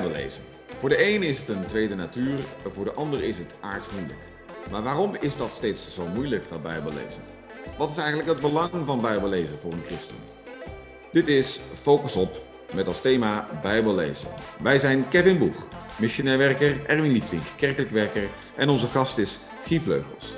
Bijbel lezen. Voor de een is het een tweede natuur, voor de ander is het aardsmoeilijk. Maar waarom is dat steeds zo moeilijk, dat Bijbel lezen? Wat is eigenlijk het belang van Bijbel lezen voor een christen? Dit is Focus op, met als thema Bijbel lezen. Wij zijn Kevin Boeg, missionair werker, Erwin Liefdink, kerkelijk werker en onze gast is Guy Vleugels,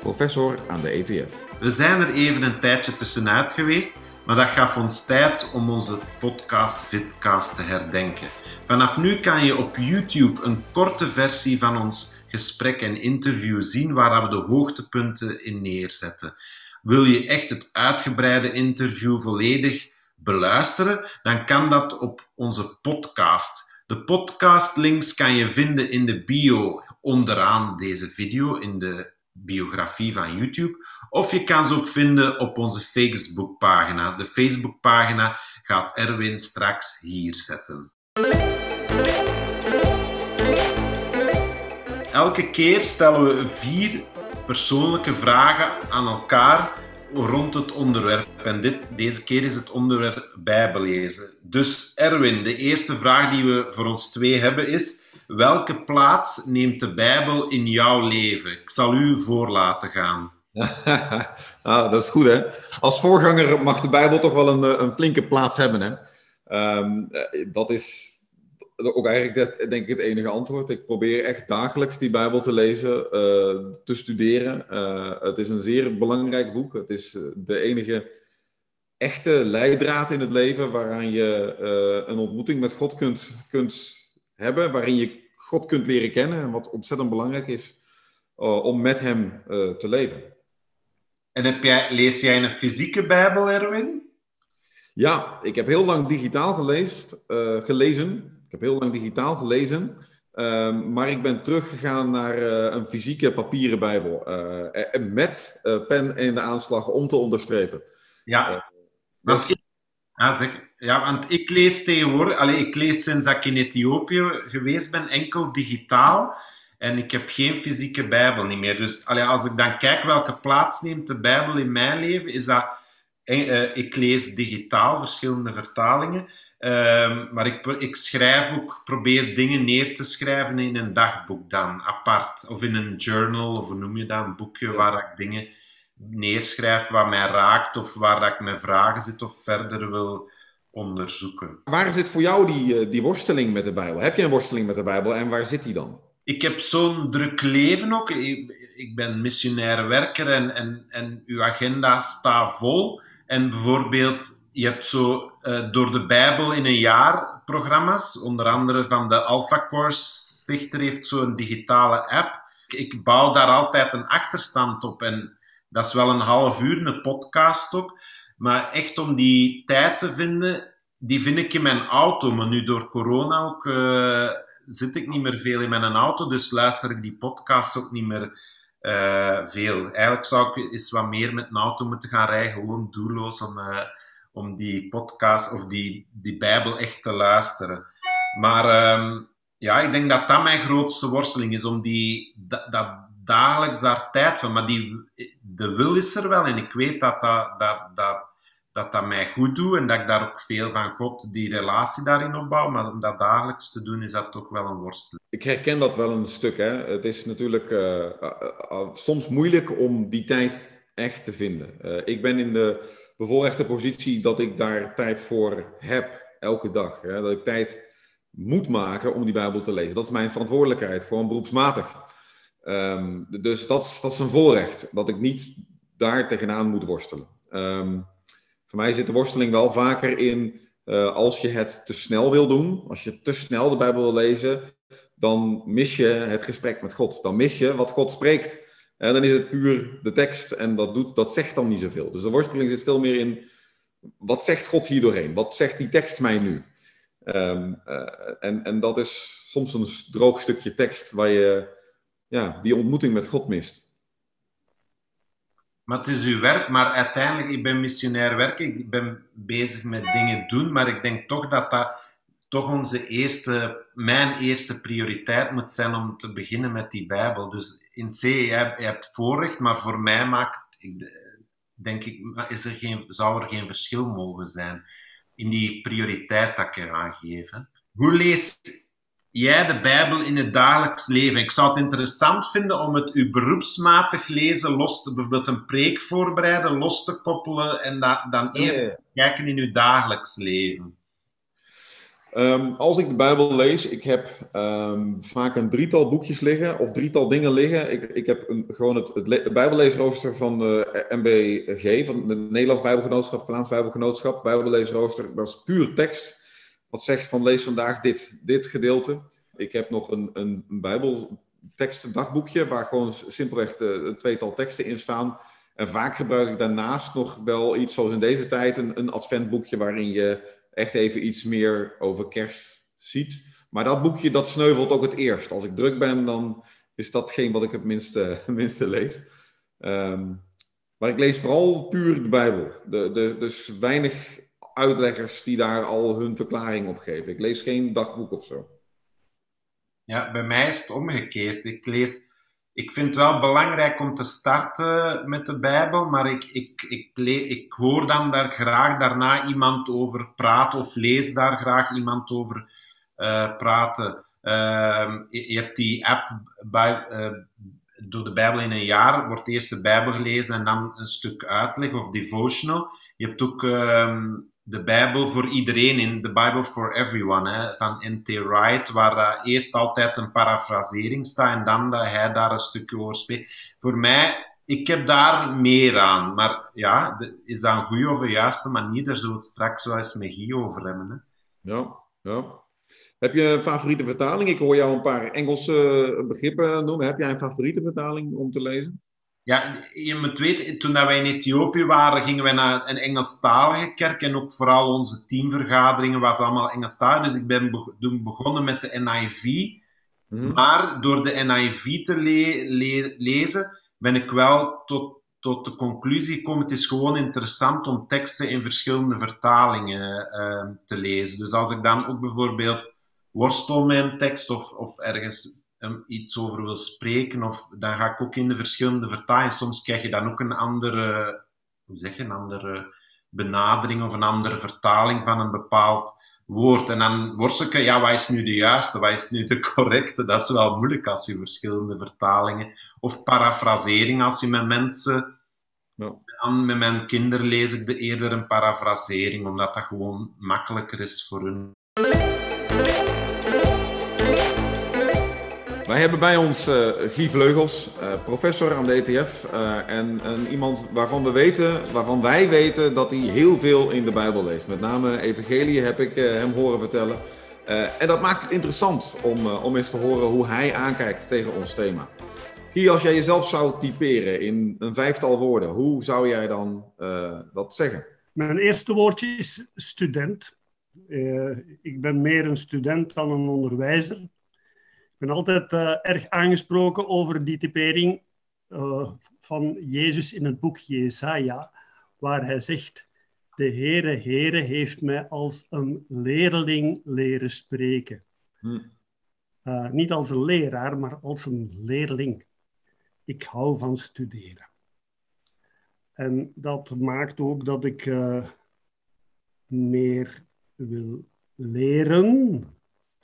professor aan de ETF. We zijn er even een tijdje tussenuit geweest, maar dat gaf ons tijd om onze podcast Vidcast te herdenken. Vanaf nu kan je op YouTube een korte versie van ons gesprek en interview zien waar we de hoogtepunten in neerzetten. Wil je echt het uitgebreide interview volledig beluisteren, dan kan dat op onze podcast. De podcastlinks kan je vinden in de bio onderaan deze video, in de biografie van YouTube. Of je kan ze ook vinden op onze Facebookpagina. De Facebookpagina gaat Erwin straks hier zetten. Elke keer stellen we vier persoonlijke vragen aan elkaar rond het onderwerp. En dit, deze keer is het onderwerp Bijbellezen. Dus Erwin, de eerste vraag die we voor ons twee hebben is: welke plaats neemt de Bijbel in jouw leven? Ik zal u voor laten gaan. ah, dat is goed, hè? Als voorganger mag de Bijbel toch wel een, een flinke plaats hebben, hè? Um, dat is ook eigenlijk denk ik het enige antwoord. Ik probeer echt dagelijks die Bijbel te lezen, uh, te studeren. Het is een zeer belangrijk boek. Het is de enige echte leidraad in het leven waaraan je een ontmoeting met God kunt, kunt hebben, waarin je God kunt leren kennen en wat ontzettend belangrijk is om met Hem te leven. En heb jij, lees jij een fysieke Bijbel, Erwin? Ja, ik heb heel lang digitaal gelezen, gelezen heb heel lang digitaal gelezen. Ehm, maar ik ben teruggegaan naar uh, een fysieke papieren Bijbel. Uh, met pen in de aanslag om te onderstrepen. Ja, want, dus... ik, ja, zeg, ja want ik lees tegenwoordig, allee, ik lees sinds dat ik in Ethiopië geweest ben, enkel digitaal. En ik heb geen fysieke Bijbel niet meer. Dus allee, als ik dan kijk welke plaats neemt de Bijbel in mijn leven, is dat. ik lees digitaal verschillende vertalingen. Um, maar ik, ik schrijf ook, probeer dingen neer te schrijven in een dagboek dan, apart. Of in een journal, of hoe noem je dat, een boekje waar ik dingen neerschrijf wat mij raakt, of waar ik mijn vragen zit of verder wil onderzoeken. Waar zit voor jou die, eh, die worsteling met de Bijbel? Heb je een worsteling met de Bijbel en waar zit die dan? Ik heb zo'n druk leven ook. Ik, ik ben missionair werker en, en, en uw agenda staat vol. En bijvoorbeeld je hebt zo uh, door de Bijbel in een jaar programma's, onder andere van de Alpha Course stichter heeft zo'n digitale app. Ik, ik, bouw daar altijd een achterstand op en dat is wel een half uur, een podcast ook. Maar echt om die tijd te vinden, die vind ik in mijn auto. Maar nu door corona ook uh, zit ik niet meer veel in mijn auto, dus luister ik die podcast ook niet meer uh, veel. Eigenlijk zou ik eens wat meer met een auto moeten gaan rijden, gewoon doelloos om om die podcast of die, die Bijbel echt te luisteren. Maar um, ja, ik denk dat dat mijn grootste worsteling is, om die, dat, dat dagelijks daar tijd van. Maar die, de wil is er wel en ik weet dat dat, dat, dat, dat, dat mij goed doet en dat ik daar ook veel van God, die relatie daarin opbouw. Maar om dat dagelijks te doen, is dat toch wel een worsteling. Ik herken dat wel een stuk. Hè. Het is natuurlijk uh, uh, uh, soms moeilijk om die tijd echt te vinden. ik ben in de bevoorrechte positie dat ik daar tijd voor heb, elke dag. Hè? Dat ik tijd moet maken om die Bijbel te lezen. Dat is mijn verantwoordelijkheid, gewoon beroepsmatig. Um, dus dat is, dat is een voorrecht, dat ik niet daar tegenaan moet worstelen. Um, voor mij zit de worsteling wel vaker in uh, als je het te snel wil doen, als je te snel de Bijbel wil lezen, dan mis je het gesprek met God. Dan mis je wat God spreekt. En dan is het puur de tekst en dat, doet, dat zegt dan niet zoveel. Dus de worsteling zit veel meer in, wat zegt God hier doorheen? Wat zegt die tekst mij nu? Um, uh, en, en dat is soms een droog stukje tekst waar je ja, die ontmoeting met God mist. Maar het is uw werk, maar uiteindelijk, ik ben missionair werken, ik ben bezig met dingen doen, maar ik denk toch dat dat toch onze eerste, mijn eerste prioriteit moet zijn om te beginnen met die Bijbel. Dus in C, je hebt, voorrecht, maar voor mij maakt, denk ik, is er geen, zou er geen verschil mogen zijn in die prioriteit dat ik eraan geef. hoe lees jij de Bijbel in het dagelijks leven? Ik zou het interessant vinden om het uw beroepsmatig lezen los te, bijvoorbeeld een preek voorbereiden, los te koppelen en da, dan eerder kijken in uw dagelijks leven. Ehm, als ik de Bijbel lees, ik heb um, vaak een drietal boekjes liggen of drietal dingen liggen. Ik, ik heb een, gewoon het, het Bijbelleesrooster van de MBG, van het Nederlands Bijbelgenootschap, Vlaams Bijbelgenootschap, Bijbelleesrooster. Dat is puur tekst. Wat zegt van lees vandaag dit, dit gedeelte. Ik heb nog een, een, een Bijbeltekstdagboekje waar gewoon simpelweg een tweetal teksten in staan. En vaak gebruik ik daarnaast nog wel iets zoals in deze tijd een, een adventboekje waarin je echt even iets meer over kerst ziet. Maar dat boekje, dat sneuvelt ook het eerst. Als ik druk ben, dan is dat geen wat ik het minste, minste lees. Um, maar ik lees vooral puur de Bijbel. De, de, dus weinig uitleggers die daar al hun verklaring op geven. Ik lees geen dagboek of zo. Ja, bij mij is het omgekeerd. Ik lees ik vind het wel belangrijk om te starten met de Bijbel, maar ik, ik, ik, ik hoor dan daar graag daarna iemand over praten of lees daar graag iemand over uh, praten. Uh, je, hebt die app bij, uh, door de Bijbel in een jaar, wordt eerst de Bijbel gelezen en dan een stuk uitleg of devotional. Je hebt ook ehm, de Bijbel voor iedereen in, de Bible for Everyone, hè, van N.T. Wright, waar eerst altijd een parafrasering staat en dan dat hij daar een stukje over spreekt. Voor mij, ik heb daar meer aan, maar ja, is dat een goede of een juiste manier? Daar zullen we het straks wel eens met Guy over hebben. Hè. Ja, ja. Heb je een favoriete vertaling? Ik hoor jou een paar Engelse begrippen noemen. Heb jij een favoriete vertaling om te lezen? Ja, je moet weten, toen wij in Ethiopië waren, gingen wij naar een Engelstalige kerk. En ook vooral onze teamvergaderingen was allemaal Engelstalig. Dus ik ben begonnen met de NIV. Mhm. Maar door de NIV te lezen, ben ik wel tot, tot de conclusie gekomen: het is gewoon interessant om teksten in verschillende vertalingen uh, te lezen. Dus als ik dan ook bijvoorbeeld worstel met een tekst of, of ergens iets over wil spreken, of dan ga ik ook in de verschillende vertalingen. Soms krijg je dan ook een andere, hoe zeg je, een andere benadering of een andere vertaling van een bepaald woord. En dan worstel ik, ja, wat is nu de juiste, wat is nu de correcte? Dat is wel moeilijk als je verschillende vertalingen, of parafrasering als je met mensen, ja. met mijn kinderen lees ik de eerder een parafrasering, omdat dat gewoon makkelijker is voor hun. Wij hebben bij ons uh, Guy Vleugels, uh, professor aan de ETF. Eh, en, en, iemand waarvan we weten, waarvan wij weten dat hij heel veel in de Bijbel leest. Met name Evangelie heb ik hem horen vertellen. en dat maakt het interessant om, om eens te horen hoe hij aankijkt tegen ons thema. Guy, als jij jezelf zou typeren in een vijftal woorden, hoe zou jij dan dat zeggen? Mijn eerste woordje is student. ik ben meer een student dan een onderwijzer ben altijd uh, erg aangesproken over die typering uh, van Jezus in het boek Jesaja, waar hij zegt, de Heere, Heere heeft mij als een leerling leren spreken. Hm. Uh, niet als een leraar, maar als een leerling. Ik hou van studeren. En dat maakt ook dat ik meer wil leren,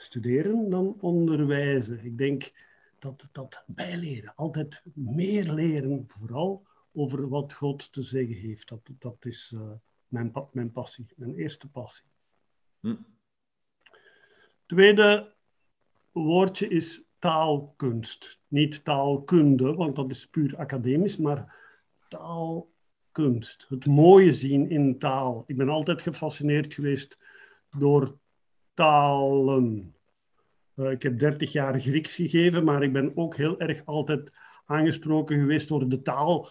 studeren dan onderwijzen. Ik denk dat dat bijleren, altijd meer leren, vooral over wat God te zeggen heeft. Dat, dat is uh, mijn, mijn passie, mijn eerste passie. Hm. Tweede woordje is taalkunst. Niet taalkunde, want dat is puur academisch, maar taalkunst. Het mooie zien in taal. Ik ben altijd gefascineerd geweest door talen. Uh, ik heb 30 jaar Grieks gegeven, maar ik ben ook heel erg altijd aangesproken geweest door de taal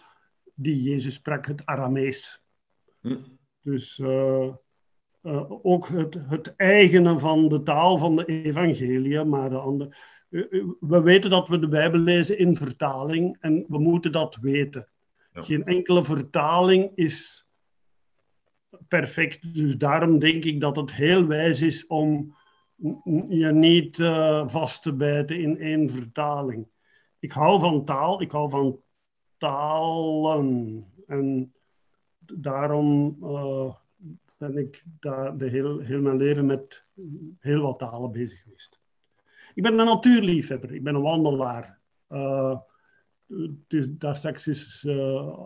die Jezus sprak, het Aramees. Hm. Dus uh, uh, ook het, het eigene van de taal van de evangelie, maar de andere. We weten dat we de Bijbel lezen in vertaling en we moeten dat weten. Geen enkele vertaling is perfect. Dus daarom denk ik dat het heel wijs is om je niet uh, vast te bijten in één vertaling. Ik hou van taal, ik hou van talen. En daarom uh, ben ik daar de heel, heel mijn leven met heel wat talen bezig geweest. Ik ben een natuurliefhebber, ik ben een wandelaar. Uh, dus daar straks is, uh,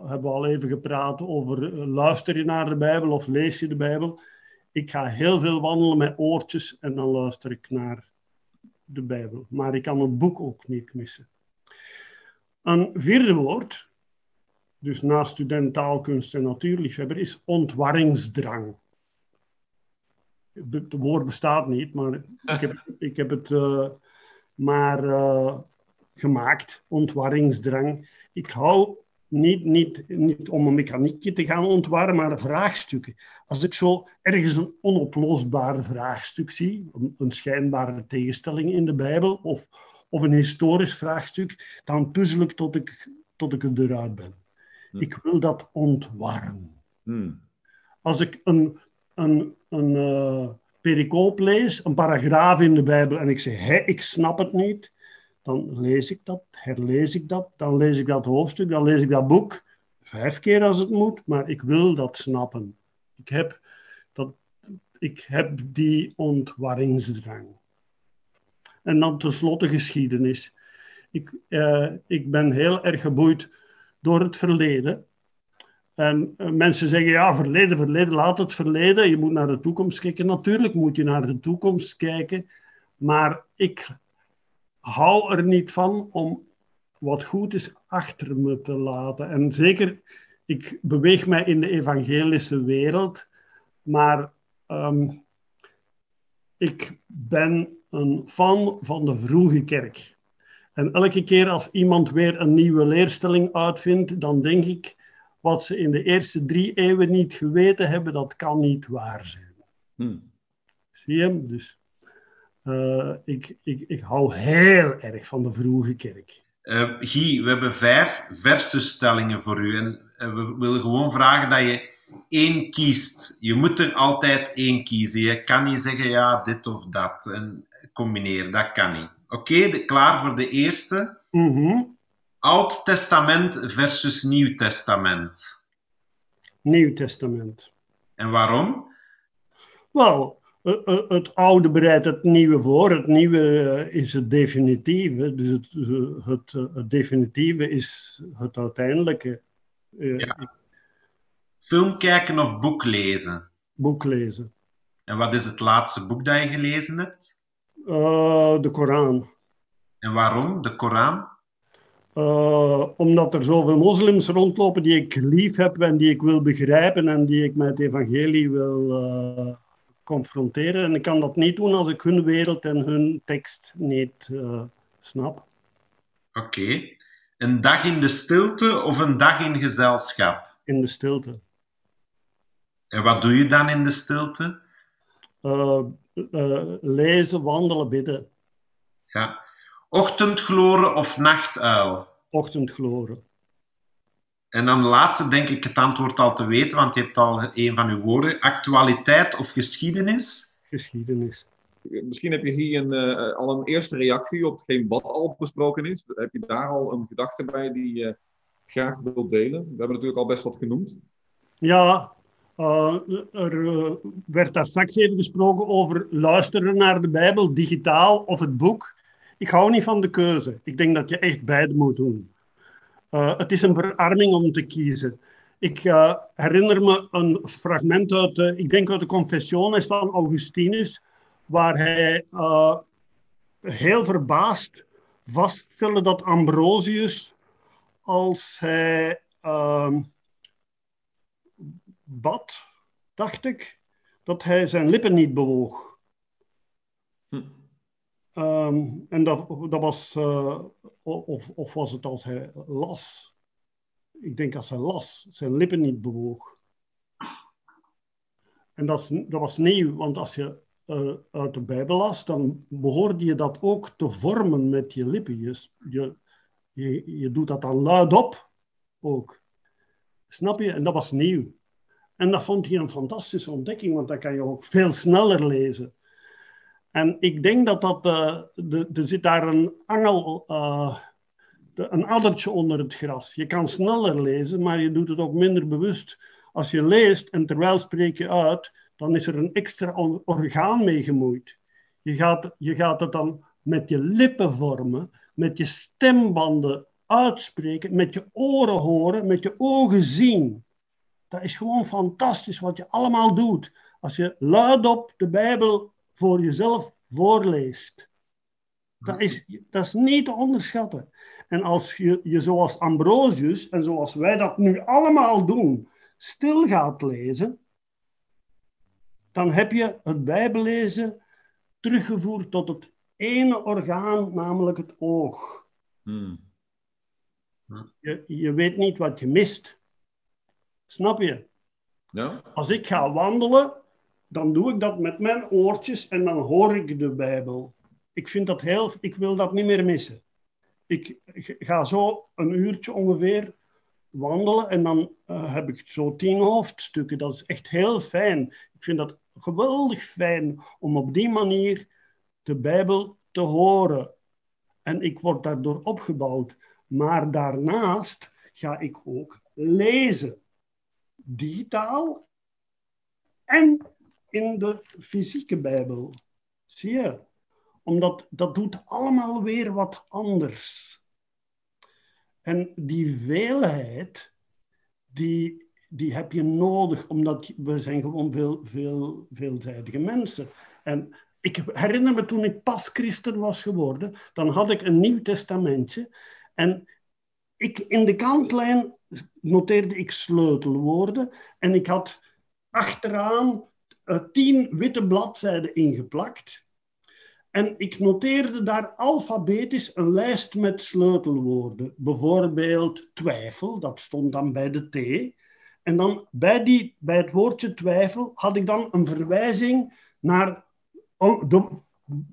hebben we al even gepraat over uh, luister je naar de Bijbel of lees je de Bijbel. Ik ga heel veel wandelen met oortjes en dan luister ik naar de Bijbel. Maar ik kan het boek ook niet missen. Een vierde woord, dus na student taalkunst en natuurliefhebber, is ontwarringsdrang. Het woord bestaat niet, maar ik heb, ik heb het uh, maar gemaakt, ontwarringsdrang. Ik hou niet, niet, niet om een mechaniekje te gaan ontwarren, maar vraagstukken. Als ik zo ergens een onoplosbaar vraagstuk zie, een, een schijnbare tegenstelling in de Bijbel, of, of een historisch vraagstuk, dan puzzel ik tot ik, tot ik eruit ben. Hm. Ik wil dat ontwarren. Hm. Als ik een, een, een uh, pericoop lees, een paragraaf in de Bijbel, en ik zeg, hé, ik snap het niet, dan lees ik dat, herlees ik dat, dan lees ik dat hoofdstuk, dan lees ik dat boek, vijf keer als het moet, maar ik wil dat snappen. Ik heb, dat, ik heb die ontwarringsdrang. En dan tenslotte geschiedenis. Ik, uh, ik ben heel erg geboeid door het verleden. En uh, mensen zeggen, ja, verleden, verleden, laat het verleden. Je moet naar de toekomst kijken. Natuurlijk moet je naar de toekomst kijken. Maar ik hou er niet van om wat goed is achter me te laten. En zeker, ik beweeg mij in de evangelische wereld, maar um, ik ben een fan van de vroege kerk. En elke keer als iemand weer een nieuwe leerstelling uitvindt, dan denk ik, wat ze in de eerste drie eeuwen niet geweten hebben, dat kan niet waar zijn. Hmm. Zie je? Dus uh, ik, ik, ik hou heel erg van de vroege kerk. Uh, Guy, we hebben vijf versusstellingen voor u. En uh, we willen gewoon vragen dat je één kiest. Je moet er altijd één kiezen. Je kan niet zeggen, ja, dit of dat. En combineren, dat kan niet. Oké, okay, klaar voor de eerste? Mm -hmm. Oud Testament versus Nieuw Testament. Nieuw Testament. En waarom? Wel, het oude bereidt het nieuwe voor. Het nieuwe is het definitieve. Dus het, het, het definitieve is het uiteindelijke. Ja. Film kijken of boek lezen? Boek lezen. En wat is het laatste boek dat je gelezen hebt? Uh, de Koran. En waarom de Koran? Uh, omdat er zoveel moslims rondlopen die ik lief heb en die ik wil begrijpen en die ik met het evangelie wil uh, confronteren. En ik kan dat niet doen als ik hun wereld en hun tekst niet snap. Oké. Okay. Een dag in de stilte of een dag in gezelschap? In de stilte. En wat doe je dan in de stilte? uh, lezen, wandelen, bidden. Ja. Ochtendgloren of nachtuil? Ochtendgloren. En dan de laatste denk ik het antwoord al te weten, want je hebt al een van uw woorden. Actualiteit of geschiedenis? Geschiedenis. Misschien heb je hier een, uh, al een eerste reactie op hetgeen wat al besproken is. Heb je daar al een gedachte bij die je graag wilt delen? We hebben natuurlijk al best wat genoemd. Ja, uh, er uh, werd daar straks even gesproken over luisteren naar de Bijbel, digitaal of het boek. Ik hou niet van de keuze. Ik denk dat je echt beide moet doen. Uh, het is een verarming om te kiezen. Ik herinner me een fragment uit, ik denk uit de Confessiones van Augustinus, waar hij heel verbaasd vaststelde dat Ambrosius, als hij ehm, bad, dacht ik, dat hij zijn lippen niet bewoog. Hm. Um, en dat, dat was, uh, of, of was het als hij las? Ik denk als hij las, zijn lippen niet bewoog. En dat, dat was nieuw, want als je uh, uit de Bijbel las, dan behoorde je dat ook te vormen met je lippen. Je, je, je, je doet dat dan luidop ook. Snap je? En dat was nieuw. En dat vond hij een fantastische ontdekking, want dan kan je ook veel sneller lezen. En ik denk dat dat, uh, de, er zit daar een angel, de, een addertje onder het gras. Je kan sneller lezen, maar je doet het ook minder bewust. Als je leest en terwijl spreek je uit, dan is er een extra orgaan mee gemoeid. Je gaat, je gaat het dan met je lippen vormen, met je stembanden uitspreken, met je oren horen, met je ogen zien. Dat is gewoon fantastisch wat je allemaal doet. Als je luidop de Bijbel voor jezelf voorleest. Dat is, dat is niet te onderschatten. En als je, je zoals Ambrosius en zoals wij dat nu allemaal doen, stil gaat lezen, dan heb je het Bijbellezen teruggevoerd tot het ene orgaan, namelijk het oog. Hmm. Je, je weet niet wat je mist. Snap je? Ja. Als ik ga wandelen, dan doe ik dat met mijn oortjes en dan hoor ik de Bijbel. Ik vind dat heel, ik wil dat niet meer missen. Ik ga zo een uurtje ongeveer wandelen en dan uh, heb ik zo tien hoofdstukken. Dat is echt heel fijn. Ik vind dat geweldig fijn om op die manier de Bijbel te horen. En ik word daardoor opgebouwd. Maar daarnaast ga ik ook lezen. Digitaal en in de fysieke Bijbel. Zie je? Omdat dat doet allemaal weer wat anders. En die veelheid, die, die heb je nodig, omdat we zijn gewoon veel, veel, veelzijdige mensen. En ik herinner me toen ik pas christen was geworden, dan had ik een Nieuw Testamentje. En ik, in de kantlijn noteerde ik sleutelwoorden. En ik had achteraan uh, tien witte bladzijden ingeplakt. En ik noteerde daar alfabetisch een lijst met sleutelwoorden. Bijvoorbeeld twijfel, dat stond dan bij de T. En dan bij, die, bij het woordje twijfel had ik dan een verwijzing naar de,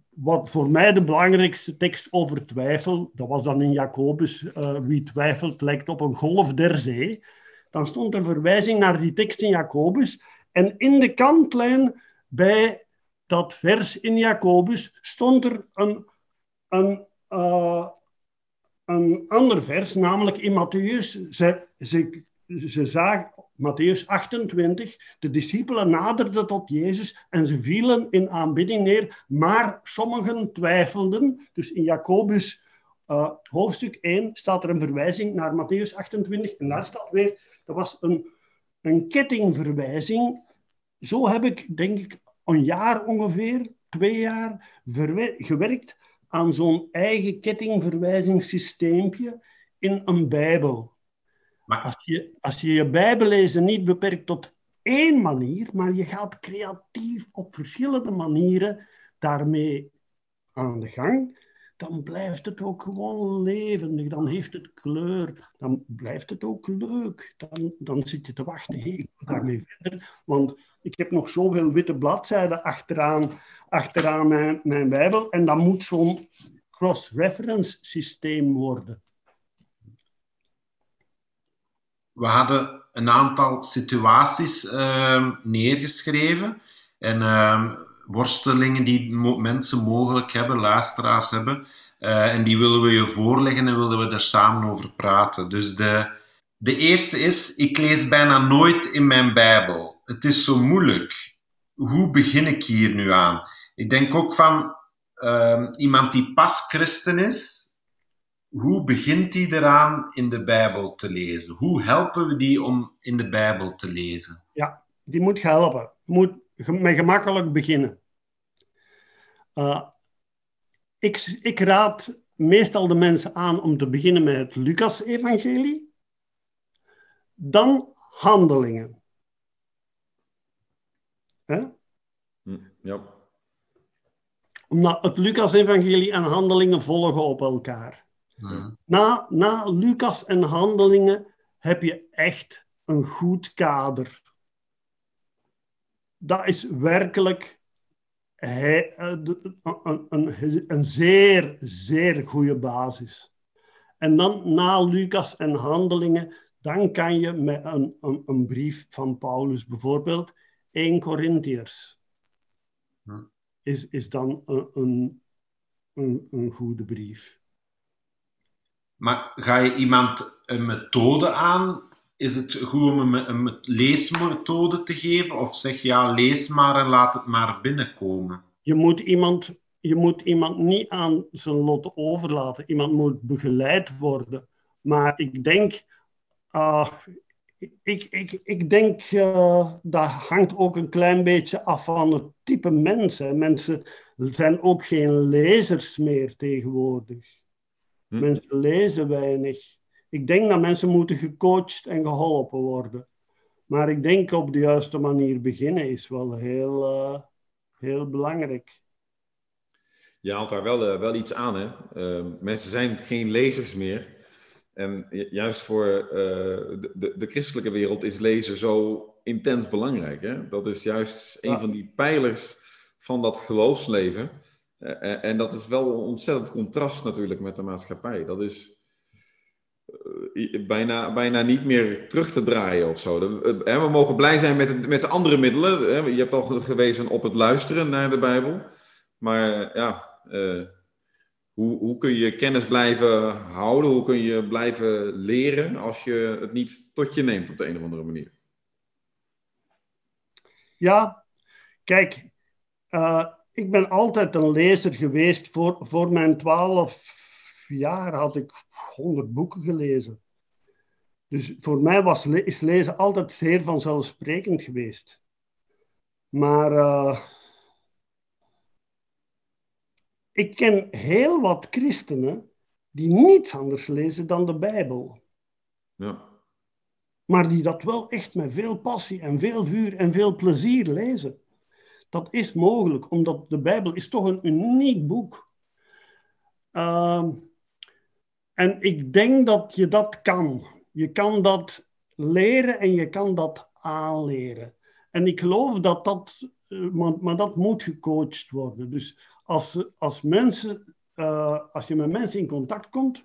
wat voor mij de belangrijkste tekst over twijfel, dat was dan in Jacobus, uh, wie twijfelt lijkt op een golf der zee. Dan stond er verwijzing naar die tekst in Jacobus. En in de kantlijn bij dat vers in Jacobus stond er een, een, uh, een ander vers, namelijk in Matthäus. Ze, ze, ze zagen, Matthäus 28, de discipelen naderden tot Jezus en ze vielen in aanbidding neer, maar sommigen twijfelden. Dus in Jacobus uh, hoofdstuk 1 staat er een verwijzing naar Matthäus 28 en daar staat weer, dat was een, een kettingverwijzing. Zo heb ik, denk ik, een jaar ongeveer, twee jaar, gewerkt aan zo'n eigen kettingverwijzingssysteempje in een Bijbel. Maar... Als, je, als je je Bijbellezen niet beperkt tot één manier, maar je gaat creatief op verschillende manieren daarmee aan de gang, dan blijft het ook gewoon levendig, dan heeft het kleur, dan blijft het ook leuk. Dan, dan zit je te wachten, hé, hey, daarmee verder. Want ik heb nog zoveel witte bladzijden achteraan, achteraan mijn, mijn Bijbel en dat moet zo'n cross-reference systeem worden. We hadden een aantal situaties uh, neergeschreven en uh, worstelingen die mensen mogelijk hebben, luisteraars hebben. Uh, en die willen we je voorleggen en willen we er samen over praten. Dus de, de eerste is, ik lees bijna nooit in mijn Bijbel. Het is zo moeilijk. Hoe begin ik hier nu aan? Ik denk ook van uh, iemand die pas christen is, hoe begint die eraan in de Bijbel te lezen? Hoe helpen we die om in de Bijbel te lezen? Ja, die moet helpen. Moet met gemakkelijk beginnen. Uh, ik, ik raad meestal de mensen aan om te beginnen met het Lucas-evangelie. Dan handelingen. Hè? Hm, ja. Omdat het Lucas-evangelie en handelingen volgen op elkaar. Na, na Lucas en handelingen heb je echt een goed kader. Dat is werkelijk hij, eh, een, een, een zeer, zeer goede basis. En dan na Lucas en handelingen, dan kan je met een, een, een brief van Paulus, bijvoorbeeld 1 Corinthiërs, is, is dan een, een, een goede brief. Maar ga je iemand een methode aan is het goed om een, een leesmethode te geven? Of zeg je ja, lees maar en laat het maar binnenkomen? Je moet iemand, je moet iemand niet aan zijn lot overlaten. Iemand moet begeleid worden. Maar ik denk, uh, ik, ik, ik denk uh, dat hangt ook een klein beetje af van het type mensen. Mensen zijn ook geen lezers meer tegenwoordig. Hm. Mensen lezen weinig. Ik denk dat mensen moeten gecoacht en geholpen worden. Maar ik denk op de juiste manier beginnen is wel heel, uh, heel belangrijk. Je haalt daar wel, uh, wel iets aan, hè? Uh, mensen zijn geen lezers meer. En juist voor de, de, de, christelijke wereld is lezen zo intens belangrijk. Hè? Dat is juist een van die pijlers van dat geloofsleven. en dat is wel een ontzettend contrast natuurlijk met de maatschappij. Dat is eh, bijna, bijna niet meer terug te draaien of zo. We mogen blij zijn met, de, met de andere middelen. Je hebt al gewezen op het luisteren naar de Bijbel. Maar ja, uh, hoe, hoe kun je kennis blijven houden? Hoe kun je blijven leren als je het niet tot je neemt op de een of andere manier? Ja, kijk, uh, ik ben altijd een lezer geweest. Voor, voor mijn twaalf jaar had ik honderd boeken gelezen. Dus voor mij was, is lezen altijd zeer vanzelfsprekend geweest. Maar uh, ik ken heel wat christenen die niets anders lezen dan de Bijbel. Ja. Maar die dat wel echt met veel passie en veel vuur en veel plezier lezen. Dat is mogelijk, omdat de Bijbel is toch een uniek boek. Uh, en ik denk dat je dat kan. Je kan dat leren en je kan dat aanleren. En ik geloof dat dat, eh, maar, maar dat moet gecoacht worden. Dus als, als mensen, uh, als je met mensen in contact komt,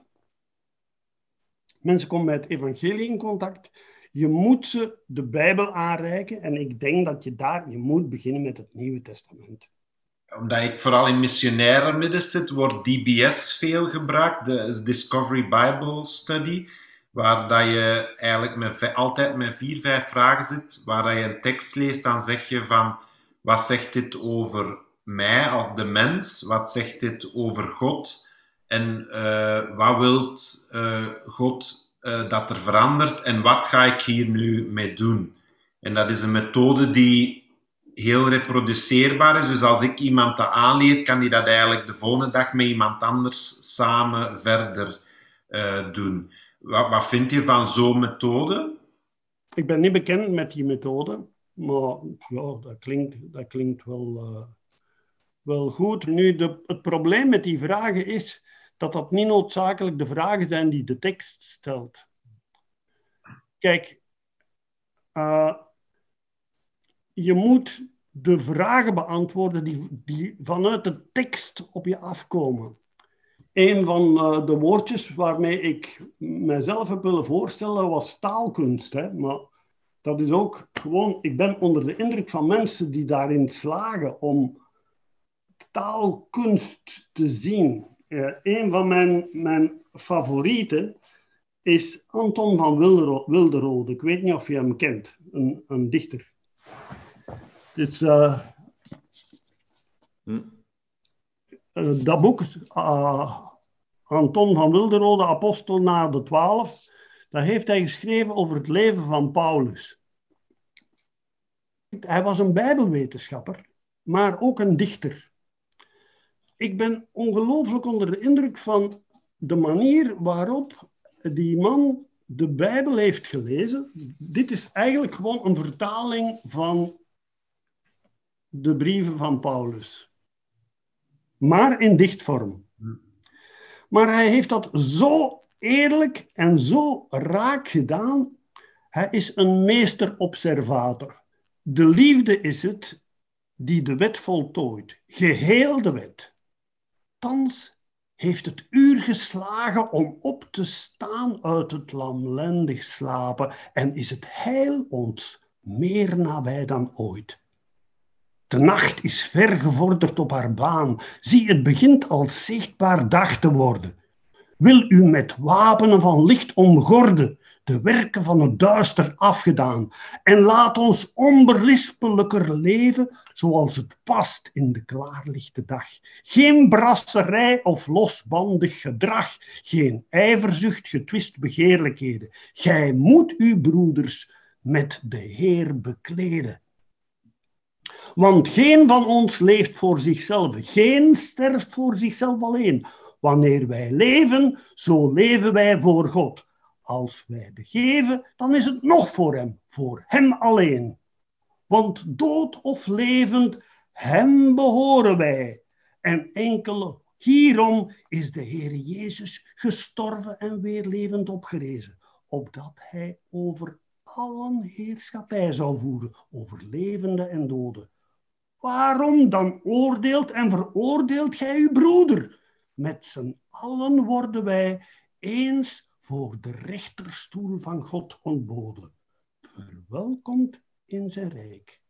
mensen komen met evangelie in contact, je moet ze de Bijbel aanreiken. En ik denk dat je daar, je moet beginnen met het Nieuwe Testament omdat ik vooral in missionaire midden zit, wordt DBS veel gebruikt, de Discovery Bible Study, waar dat je eigenlijk altijd met vier, vijf vragen zit, waar dat je een tekst leest, dan zeg je van, wat zegt dit over mij als de mens? Wat zegt dit over God? En uh, wat wilt uh, God uh, dat er verandert? En wat ga ik hier nu mee doen? En dat is een methode die heel reproduceerbaar is. Dus als ik iemand dat aanleer, kan die dat eigenlijk de volgende dag met iemand anders samen verder doen. Wat, wat vind je van zo'n methode? Ik ben niet bekend met die methode, maar ja, dat, klinkt, dat klinkt wel, uh, wel goed. Nu, de, het probleem met die vragen is dat dat niet noodzakelijk de vragen zijn die de tekst stelt. Kijk, uh, je moet de vragen beantwoorden die, die vanuit de tekst op je afkomen. Een van uh, de woordjes waarmee ik mezelf heb willen voorstellen was taalkunst. Hè? Maar dat is ook gewoon, ik ben onder de indruk van mensen die daarin slagen om taalkunst te zien. Uh, een van mijn, mijn favorieten is Anton van Wilderode. Ik weet niet of je hem kent, een, een dichter. Dus, uh, hm. uh, dat boek, uh, Anton van Wilderode, Apostel na de Twaalf, dat heeft hij geschreven over het leven van Paulus. Hij was een Bijbelwetenschapper, maar ook een dichter. Ik ben ongelooflijk onder de indruk van de manier waarop die man de Bijbel heeft gelezen. Dit is eigenlijk gewoon een vertaling van de brieven van Paulus. Maar in dichtvorm. Maar hij heeft dat zo eerlijk en zo raak gedaan. Hij is een meesterobservator. De liefde is het die de wet voltooit, geheel de wet. Thans heeft het uur geslagen om op te staan uit het lamlendig slapen en is het heil ons meer nabij dan ooit. De nacht is ver gevorderd op haar baan. Zie, het begint al zichtbaar dag te worden. Wil u met wapenen van licht omgorden, de werken van het duister afgedaan en laat ons onberispelijker leven zoals het past in de klaarlichte dag. Geen brasserij of losbandig gedrag, geen ijverzucht, getwist begeerlijkheden. Gij moet uw broeders met de Heer bekleden. Want geen van ons leeft voor zichzelf, geen sterft voor zichzelf alleen. Wanneer wij leven, zo leven wij voor God. Als wij begeven, dan is het nog voor Hem, voor Hem alleen. Want dood of levend, Hem behoren wij. En enkel hierom is de Heer Jezus gestorven en weer levend opgerezen, opdat Hij over allen heerschappij zou voeren, over levende en doden. Waarom dan oordeelt en veroordeelt gij uw broeder? Met z'n allen worden wij eens voor de rechterstoel van God ontboden. Verwelkomd in zijn rijk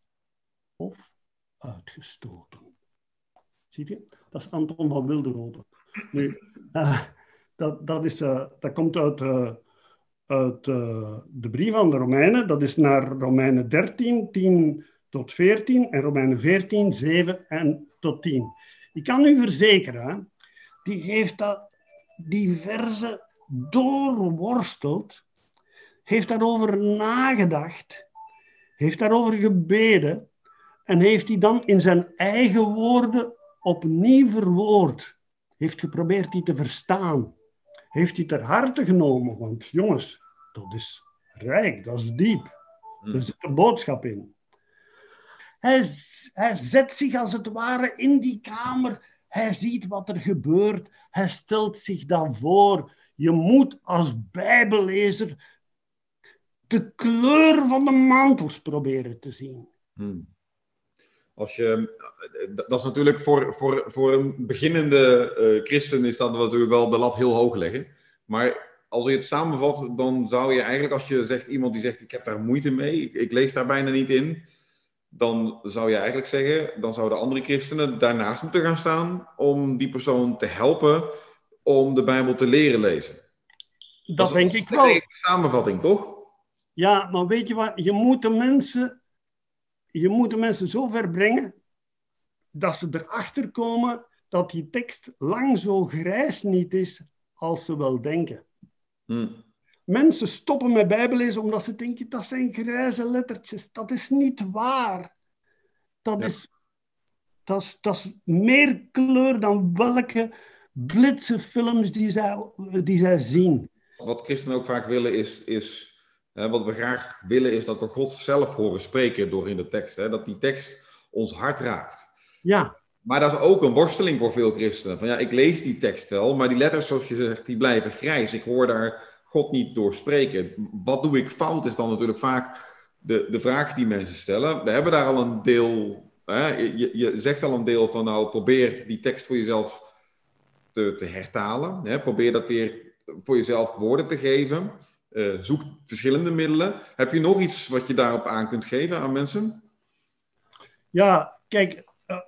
of uitgestoten. Ziet je? Dat is Anton van Wilderode. Nu, uh, dat, dat, is, uh, dat komt uit, uh, uit de brief aan de Romeinen. Dat is naar Romeinen 13, 10 tot 14 en Romeinen 14, 7 en tot 10. Ik kan u verzekeren, die heeft dat diverse doorworsteld, heeft daarover nagedacht, heeft daarover gebeden en heeft die dan in zijn eigen woorden opnieuw verwoord. Heeft geprobeerd die te verstaan. Heeft die ter harte genomen, want jongens, dat is rijk, dat is diep. Er zit een boodschap in. Hij, hij zet zich als het ware in die kamer. Hij ziet wat er gebeurt. Hij stelt zich dan voor. Je moet als Bijbellezer de kleur van de mantels proberen te zien. Hmm. Als je, dat is natuurlijk voor, voor, voor een beginnende uh, christen is dat natuurlijk wel de lat heel hoog leggen. Maar als je het samenvat, dan zou je eigenlijk, als je zegt iemand die zegt: Ik heb daar moeite mee, ik lees daar bijna niet in dan zou je eigenlijk zeggen, dan zouden andere christenen daarnaast moeten gaan staan om die persoon te helpen om de Bijbel te leren lezen. Dat, dat denk ik wel. Een samenvatting, toch? Ja, maar weet je wat? Je moet de mensen, je moet de mensen zo ver brengen dat ze erachter komen dat die tekst lang zo grijs niet is als ze wel denken. Hmm. Mensen stoppen met Bijbellezen omdat ze denken dat zijn grijze lettertjes. Dat is niet waar. Dat, is, dat, is, dat is meer kleur dan welke blitse films die zij, die zij zien. Wat christenen ook vaak willen is, is hè, wat we graag willen is dat we God zelf horen spreken door in de tekst. Hè, dat die tekst ons hart raakt. Ja. Maar dat is ook een worsteling voor veel christenen. Van ja, ik lees die tekst wel, maar die letters, zoals je zegt, die blijven grijs. Ik hoor daar God niet doorspreken. Wat doe ik fout is dan natuurlijk vaak de, de vraag die mensen stellen. We hebben daar al een deel, hè, je, je zegt al een deel van nou probeer die tekst voor jezelf te, te hertalen. Hè, probeer dat weer voor jezelf woorden te geven. Uh, zoek verschillende middelen. Heb je nog iets wat je daarop aan kunt geven aan mensen? Ja, kijk, uh,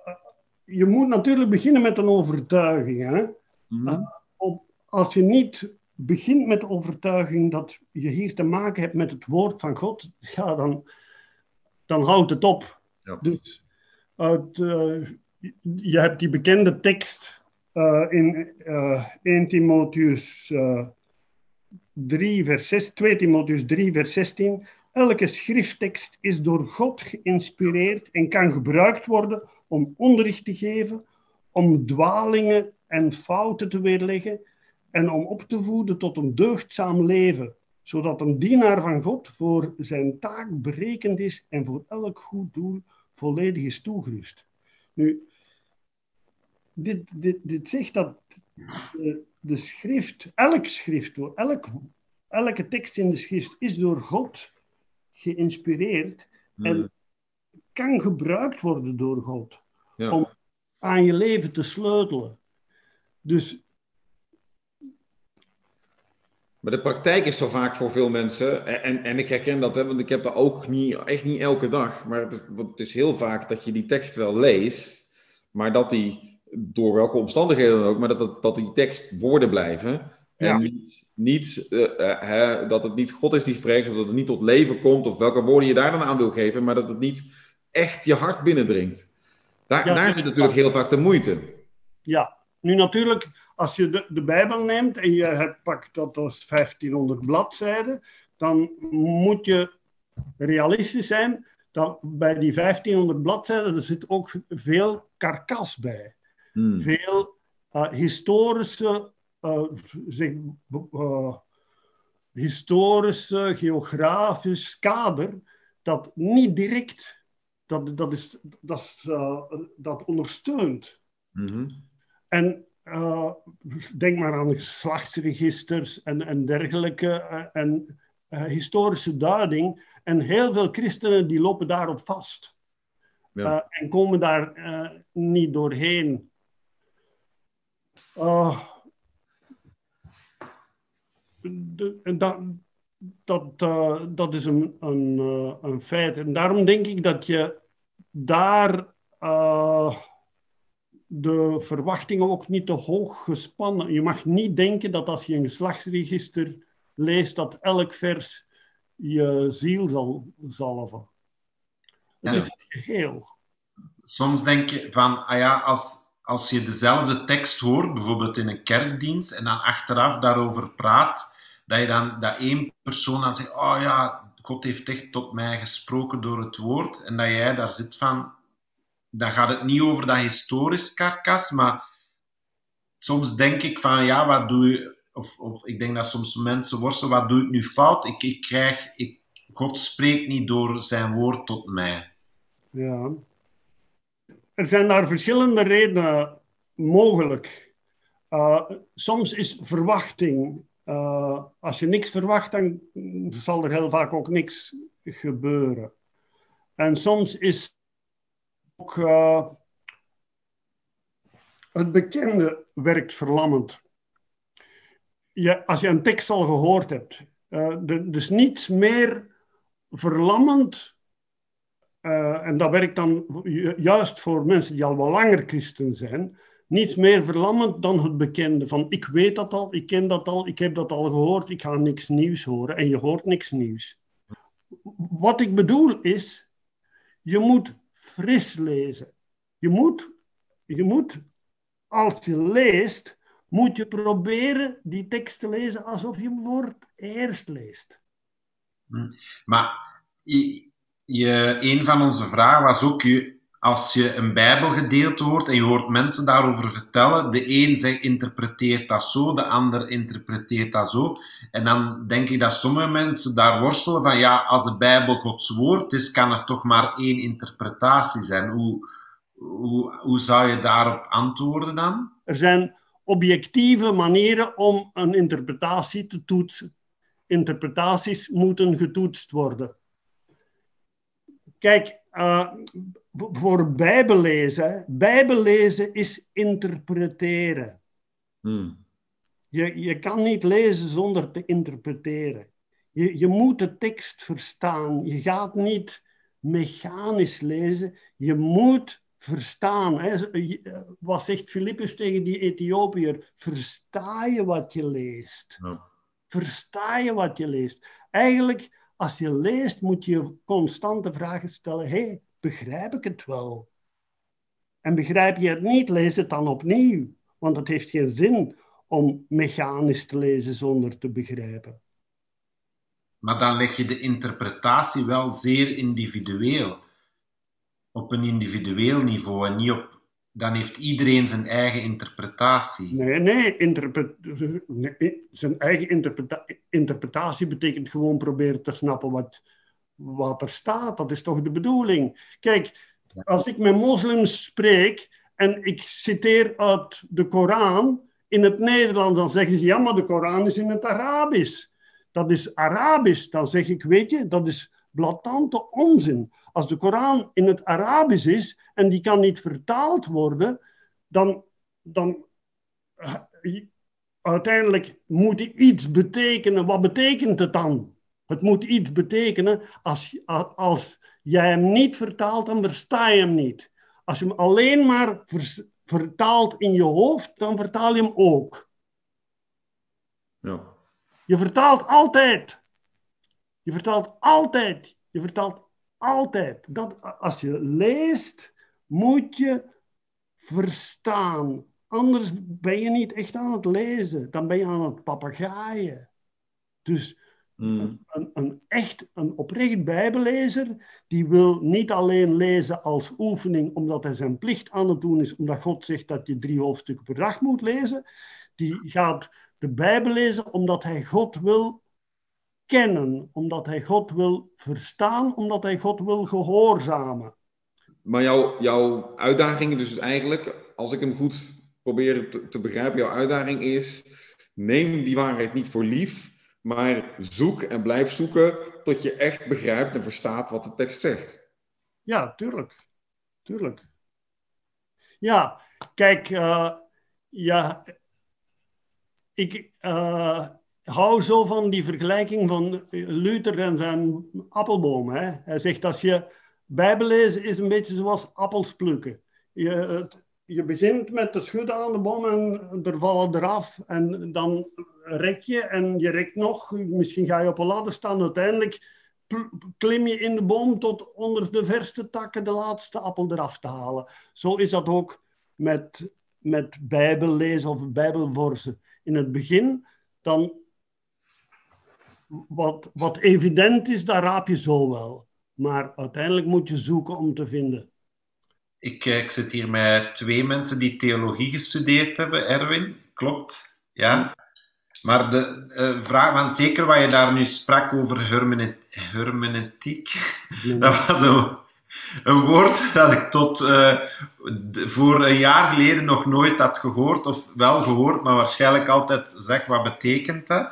je moet natuurlijk beginnen met een overtuiging. Hè? Mm -hmm. op, als je niet begint met de overtuiging dat je hier te maken hebt met het woord van God, ja, dan, dan houdt het op. Ja. Dus uit, uh, je hebt die bekende tekst uh, in uh, 1 Timotheus 3, vers 6, 2 Timotheus 3, vers 16. Elke schrifttekst is door God geïnspireerd en kan gebruikt worden om onderricht te geven, om dwalingen en fouten te weerleggen en om op te voeden tot een deugdzaam leven, zodat een dienaar van God voor zijn taak berekend is en voor elk goed doel volledig is toegerust. Nu, dit, dit, dit zegt dat de, de schrift, elk schrift, elk, elke tekst in de schrift is door God geïnspireerd en hmm. kan gebruikt worden door God ja. om aan je leven te sleutelen. Dus maar de praktijk is zo vaak voor veel mensen, en, en ik herken dat, hè, want ik heb dat ook niet, echt niet elke dag, maar het is, het is heel vaak dat je die tekst wel leest, maar dat die, door welke omstandigheden dan ook, maar dat, dat, dat die tekst woorden blijven, En niet, niet hè, dat het niet God is die spreekt, of dat het niet tot leven komt, of welke woorden je daar dan aan wil geven, maar dat het niet echt je hart binnendringt. Daar, daar zit natuurlijk heel vaak de moeite. Ja, nu natuurlijk, als je de, de Bijbel neemt en je hebt, pakt dat als 1500 bladzijden, dan moet je realistisch zijn dat bij die 1500 bladzijden er zit ook veel karkas bij. Hmm. Veel uh, historische, uh, zeg, uh, historische, geografisch kader dat niet direct dat, dat, is, dat, dat ondersteunt. Mm En denk maar aan geslachtsregisters en, en dergelijke en historische duiding. En heel veel christenen die lopen daarop vast. Ja. en komen daar niet doorheen. Dat, dat, dat is een, een, een, feit. En daarom denk ik dat je daar de verwachtingen ook niet te hoog gespannen. Je mag niet denken dat als je een geslachtsregister leest, dat elk vers je ziel zal zalven. Het is het geheel. Soms denk je van, ah ja, als, als je dezelfde tekst hoort, bijvoorbeeld in een kerkdienst, en dan achteraf daarover praat, dat je dan dat één persoon dan zegt, oh ja, God heeft echt tot mij gesproken door het woord, en dat jij daar zit van, dan gaat het niet over dat historisch karkas, maar soms denk ik van, ja, wat doe je, of, of ik denk dat soms mensen worstelen, wat doe ik nu fout? Ik, ik krijg, ik, God spreekt niet door zijn woord tot mij. Ja, er zijn daar verschillende redenen mogelijk. Uh, soms is verwachting. Uh, als je niks verwacht, dan zal er heel vaak ook niks gebeuren. En soms is ook uh, het bekende werkt verlammend. Je, als je een tekst al gehoord hebt, er is niets meer verlammend uh, en dat werkt dan juist voor mensen die al wel langer christen zijn, niets meer verlammend dan het bekende. Van ik weet dat al, ik ken dat al, ik heb dat al gehoord, ik ga niks nieuws horen. En je hoort niks nieuws. Wat ik bedoel is, je moet fris lezen. Je moet, je moet als je leest, moet je proberen die tekst te lezen alsof je hem voor het eerst leest. Hm. Maar je, een van onze vragen was ook, als je een bijbelgedeelte hoort en je hoort mensen daarover vertellen, de een zegt, interpreteert dat zo, de ander interpreteert dat zo. En dan denk ik dat sommige mensen daar worstelen van, ja, als de Bijbel Gods woord is, kan er toch maar één interpretatie zijn. Hoe, hoe, zou je daarop antwoorden dan? Er zijn objectieve manieren om een interpretatie te toetsen. Interpretaties moeten getoetst worden. Kijk, uh, voor bijbellezen, bijbellezen is interpreteren. Hmm. Je, je kan niet lezen zonder te interpreteren. Je, je moet de tekst verstaan. Je gaat niet mechanisch lezen. Je moet verstaan. Hè. Wat zegt Filippus tegen die Ethiopiër? Versta je wat je leest? Ja. Versta je wat je leest? Eigenlijk als je leest, moet je constante vragen stellen. Hé, hey, begrijp ik het wel? En begrijp je het niet, lees het dan opnieuw. Want het heeft geen zin om mechanisch te lezen zonder te begrijpen. Maar dan leg je de interpretatie wel zeer individueel. Op een individueel niveau en niet op dan heeft iedereen zijn eigen interpretatie. Nee, nee, interpre zijn eigen interpreta interpretatie betekent gewoon proberen te snappen wat, wat er staat. Dat is toch de bedoeling. Kijk, als ik met moslims spreek en ik citeer uit de Koran in het Nederlands, dan zeggen ze ja, maar de Koran is in het Arabisch. Dat is Arabisch. Dan zeg ik, weet je, dat is blatante onzin. Als de Koran in het Arabisch is en die kan niet vertaald worden, dan, dan uh, uiteindelijk moet hij iets betekenen. Wat betekent het dan? Het moet iets betekenen. Als, als jij hem niet vertaalt, dan versta je hem niet. Als je hem alleen maar vertaalt in je hoofd, dan vertaal je hem ook. Ja. Je vertaalt altijd. Je vertaalt altijd. Je vertaalt altijd. Dat, als je leest, moet je verstaan. Anders ben je niet echt aan het lezen. Dan ben je aan het papegaaien. Dus Mm. een, een echt, een oprecht bijbellezer, die wil niet alleen lezen als oefening omdat hij zijn plicht aan het doen is, omdat God zegt dat je drie hoofdstukken per dag moet lezen. Die gaat de Bijbel lezen omdat hij God wil kennen, omdat hij God wil verstaan, omdat hij God wil gehoorzamen. Maar jouw, jouw uitdaging is dus eigenlijk, als ik hem goed probeer te, te begrijpen, jouw uitdaging is: neem die waarheid niet voor lief, maar zoek en blijf zoeken tot je echt begrijpt en verstaat wat de tekst zegt. Ja, tuurlijk. Tuurlijk. Ja, kijk, eh, ja, ik eh, hou zo van die vergelijking van Luther en zijn appelboom. Hè. Hij zegt als je Bijbel lezen is een beetje zoals appels plukken. Je, je begint met de schudden aan de boom en er vallen eraf. En dan rek je en je rekt nog. Misschien ga je op een ladder staan. Uiteindelijk klim je in de boom tot onder de verste takken de laatste appel eraf te halen. Zo is dat ook met, met bijbellezen of bijbelvorsen. In het begin, dan wat, wat evident is, daar raap je zo wel. Maar uiteindelijk moet je zoeken om te vinden. Ik, eh, ik zit hier met twee mensen die theologie gestudeerd hebben, Erwin. Klopt? Ja. Maar de eh, vraag, want zeker wat je daar nu sprak over hermeneut- hermeneutiek, dat was een, een woord dat ik tot eh, voor een jaar geleden nog nooit had gehoord, of wel gehoord, maar waarschijnlijk altijd zeg wat betekent dat.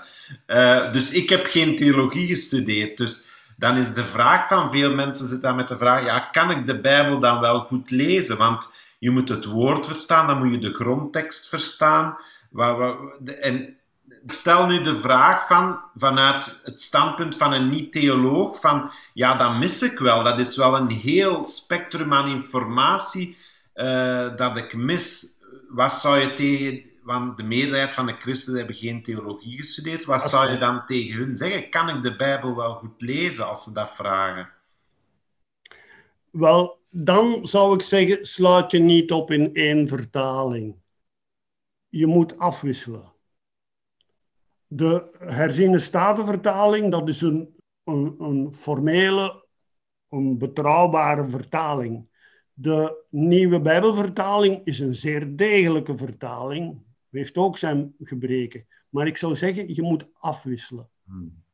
Dus ik heb geen theologie gestudeerd. Dus dan is de vraag van veel mensen zit dan met de vraag: ja, kan ik de Bijbel dan wel goed lezen? Want je moet het woord verstaan, dan moet je de grondtekst verstaan. En stel nu de vraag van, vanuit het standpunt van een niet-theoloog: van ja, dat mis ik wel. Dat is wel een heel spectrum aan informatie eh, dat ik mis. Wat zou je tegen. Want de meerderheid van de christenen hebben geen theologie gestudeerd. Wat zou je dan tegen hun zeggen? Kan ik de Bijbel wel goed lezen als ze dat vragen? Wel, dan zou ik zeggen, sluit je niet op in één vertaling. Je moet afwisselen. De herziene statenvertaling, dat is een, een, een formele, een betrouwbare vertaling. De nieuwe Bijbelvertaling is een zeer degelijke vertaling, heeft ook zijn gebreken. Maar ik zou zeggen, je moet afwisselen. Hmm.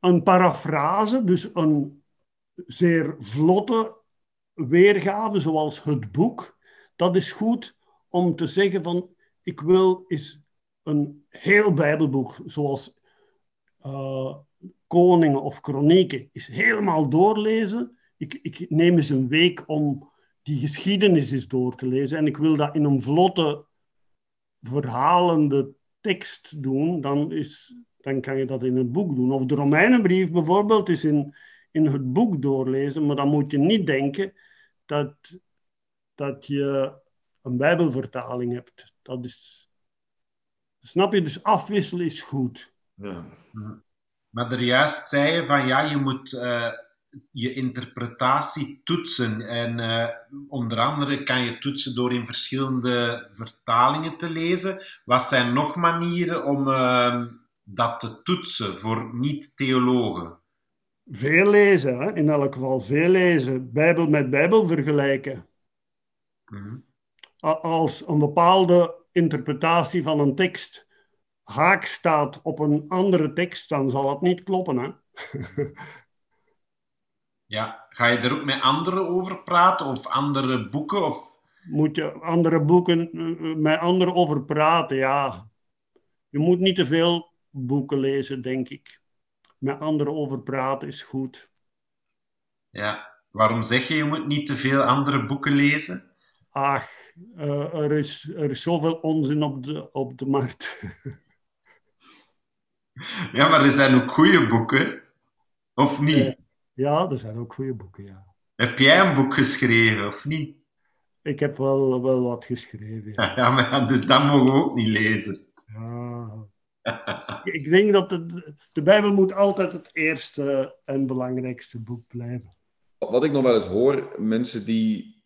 een parafrase, dus een zeer vlotte weergave, zoals het boek, dat is goed om te zeggen van, ik wil eens een heel Bijbelboek, zoals eh, Koningen of Kronieken, is helemaal doorlezen. Ik, ik neem eens een week om die geschiedenis eens door te lezen en ik wil dat in een vlotte, verhalende tekst doen, dan is dan kan je dat in het boek doen. Of de Romeinenbrief bijvoorbeeld is in, in het boek doorlezen, maar dan moet je niet denken dat, dat je een Bijbelvertaling hebt. Dat is, snap je? Dus afwisselen is goed. Ja. Maar er juist zei je van ja, je moet eh, je interpretatie toetsen. En eh, onder andere kan je toetsen door in verschillende vertalingen te lezen. Wat zijn nog manieren om eh, dat te toetsen voor niet-theologen? Veel lezen, hè? in elk geval veel lezen. Bijbel met Bijbel vergelijken. Mhm. Als een bepaalde interpretatie van een tekst haak staat op een andere tekst, dan zal het niet kloppen. Hè? Ja, ga je er ook met anderen over praten of andere boeken? Of... moet je andere boeken eh, met anderen over praten. Ja, je moet niet te veel boeken lezen, denk ik. Met anderen over praten is goed. Ja, waarom zeg je je moet niet te veel andere boeken lezen? Ach, eh, er, is, er is zoveel onzin op de, op de markt. Ja, maar er zijn ook goede boeken. Of niet? Ja, er zijn ook goede boeken, ja. Heb jij een boek geschreven of niet? ik heb wel, wel wat geschreven. Ja. ja, maar dus dat mogen we ook niet lezen. Ja. ik denk dat de, de Bijbel moet altijd het eerste en belangrijkste boek blijven. Wat ik nog wel eens hoor, mensen die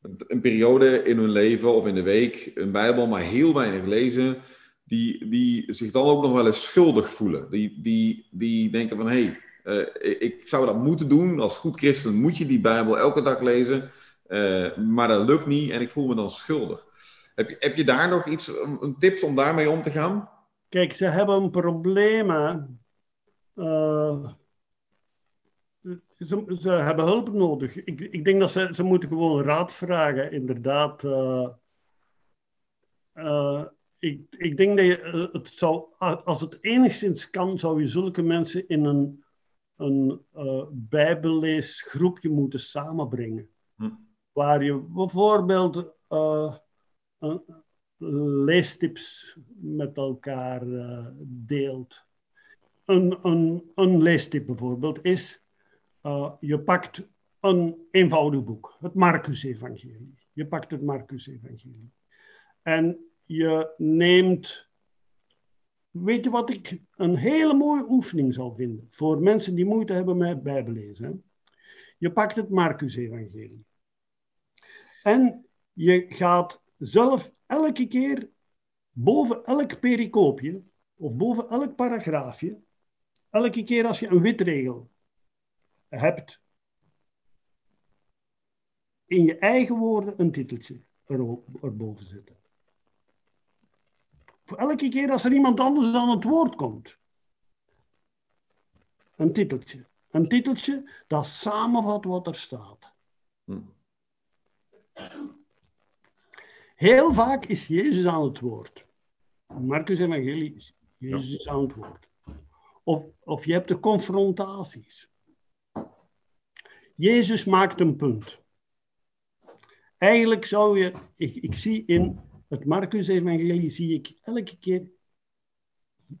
een periode in hun leven of in de week een Bijbel maar heel weinig lezen, die, die zich dan ook nog wel eens schuldig voelen. Die, die, die denken van, hé, hey, uh, ik zou dat moeten doen. Als goed christen moet je die Bijbel elke dag lezen. Uh, maar dat lukt niet en ik voel me dan schuldig. Heb je, heb je daar nog iets, een tips om daarmee om te gaan? Kijk, ze hebben problemen. Uh, ze, ze, hebben hulp nodig. Ik, ik denk dat ze, ze moeten gewoon raad vragen, inderdaad. Uh, ik, ik denk dat je het zou, als het enigszins kan, zou je zulke mensen in een, een bijbelleesgroepje moeten samenbrengen. Hm. Waar je bijvoorbeeld leestips met elkaar uh, deelt. Een, een, een leestip bijvoorbeeld is, uh, je pakt een eenvoudig boek, het Marcus-evangelie. Je pakt het Marcus-evangelie. En je neemt, weet je wat ik een hele mooie oefening zou vinden voor mensen die moeite hebben met bijbelezen? Je pakt het Marcus-evangelie. En je gaat zelf elke keer boven elk pericoopje of boven elk paragraafje, elke keer als je een witregel hebt, in je eigen woorden een titeltje erboven zetten. Voor elke keer als er iemand anders aan het woord komt, een titeltje. Een titeltje dat samenvat wat er staat. Hm. Heel vaak is Jezus aan het woord. Marcus Evangelie is Jezus aan het woord. Of, of je hebt de confrontaties. Jezus maakt een punt. Eigenlijk zou je, ik, ik zie in het Marcus-evangelie, zie ik elke keer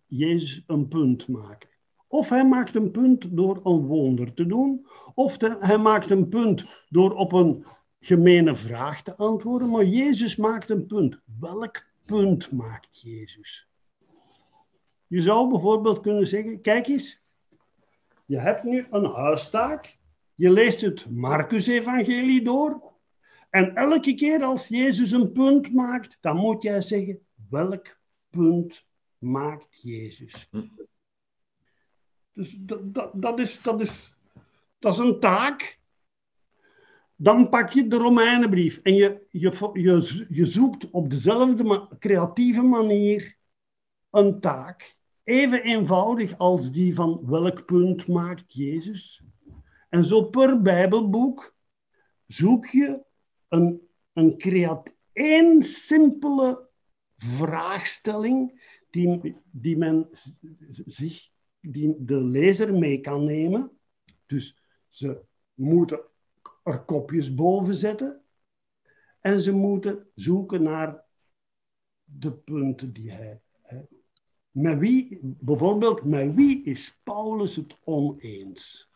Jezus een punt maken. Of hij maakt een punt door een wonder te doen, of hij maakt een punt door op een gemene vraag te antwoorden, maar Jezus maakt een punt. Welk punt maakt Jezus? Je zou bijvoorbeeld kunnen zeggen, kijk eens, je hebt nu een huistaak, je leest het Marcus-evangelie door, en elke keer als Jezus een punt maakt, dan moet jij zeggen, welk punt maakt Jezus? Dus dat, dat, dat, is, dat, is, dat is een taak dan pak je de Romeinenbrief en je, je, je, je zoekt op dezelfde creatieve manier een taak. Even eenvoudig als die van welk punt maakt Jezus. En zo per Bijbelboek zoek je een, een creat één simpele vraagstelling die, die men zich, die de lezer mee kan nemen. Dus ze moeten er kopjes boven zetten. En ze moeten zoeken naar de punten die hij. Met wie, bijvoorbeeld, met wie is Paulus het oneens?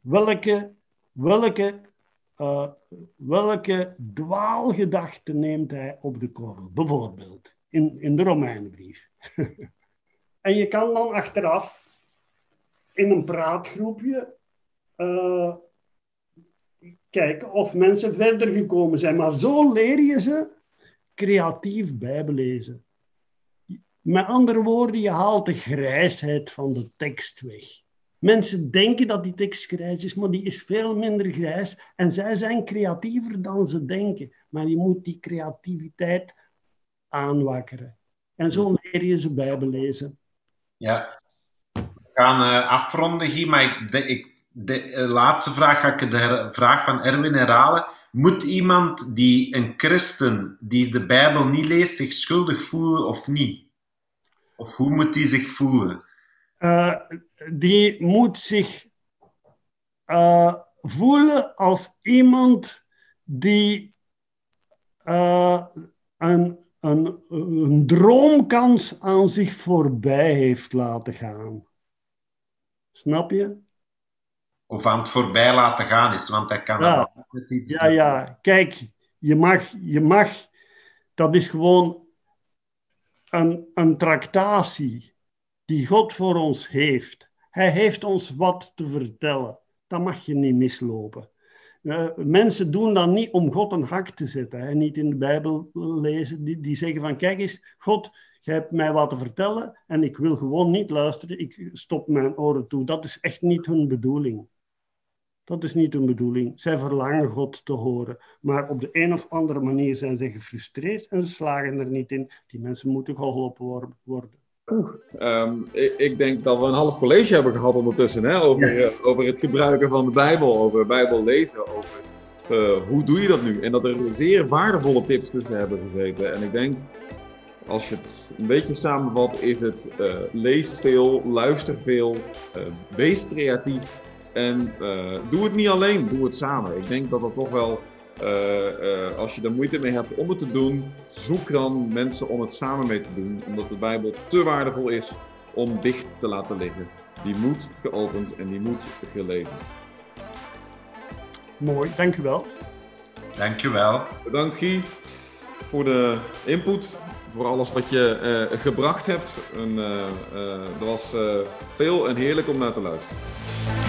Welke, welke, uh, welke dwaalgedachte neemt hij op de korrel? Bijvoorbeeld, in, in de Romeinenbrief. en je kan dan achteraf in een praatgroepje uh, kijken of mensen verder gekomen zijn. Maar zo leer je ze creatief bijbelezen. Met andere woorden, je haalt de grijsheid van de tekst weg. Mensen denken dat die tekst grijs is, maar die is veel minder grijs. En zij zijn creatiever dan ze denken. Maar je moet die creativiteit aanwakkeren. En zo leer je ze bijbelezen. Ja, we gaan uh, afronden, Guy, maar ik, ik de eh, laatste vraag ga ik de vraag van Erwin herhalen. Moet iemand die een christen die de Bijbel niet leest zich schuldig voelen of niet? Of hoe moet die zich voelen? Uh, die moet zich uh, voelen als iemand die uh, een, een, een droomkans aan zich voorbij heeft laten gaan. Snap je? of aan het voorbij laten gaan is, want hij kan Ja. altijd iets Ja, ja. Kijk, je mag, je mag, dat is gewoon een, een tractatie die God voor ons heeft. Hij heeft ons wat te vertellen. Dat mag je niet mislopen. Eh, mensen doen dat niet om God een hak te zetten. Hè. Niet in de Bijbel lezen. Die, die zeggen van, kijk eens, God, je hebt mij wat te vertellen en ik wil gewoon niet luisteren. Ik stop mijn oren toe. Dat is echt niet hun bedoeling. Dat is niet hun bedoeling. Zij verlangen God te horen. Maar op de een of andere manier zijn ze gefrustreerd en ze slagen er niet in. Die mensen moeten geholpen wor- Ehm, ik, ik denk dat we een half college hebben gehad ondertussen hè, over, eh, over het gebruiken van de Bijbel, over Bijbel lezen, over eh, hoe doe je dat nu. En dat er zeer waardevolle tips tussen hebben gezeten. En ik denk, als je het een beetje samenvat, is het eh, lees veel, luister veel, wees creatief en doe het niet alleen, doe het samen. Ik denk dat dat toch wel, als je er moeite mee hebt om het te doen, zoek dan mensen om het samen mee te doen, omdat de Bijbel te waardevol is om dicht te laten liggen. Die moet geopend en die moet gelezen. Mooi, dank u wel. Dankjewel. Bedankt Guy voor de input, voor alles wat je eh, gebracht hebt. En, eh, eh, er was eh, veel en heerlijk om naar te luisteren.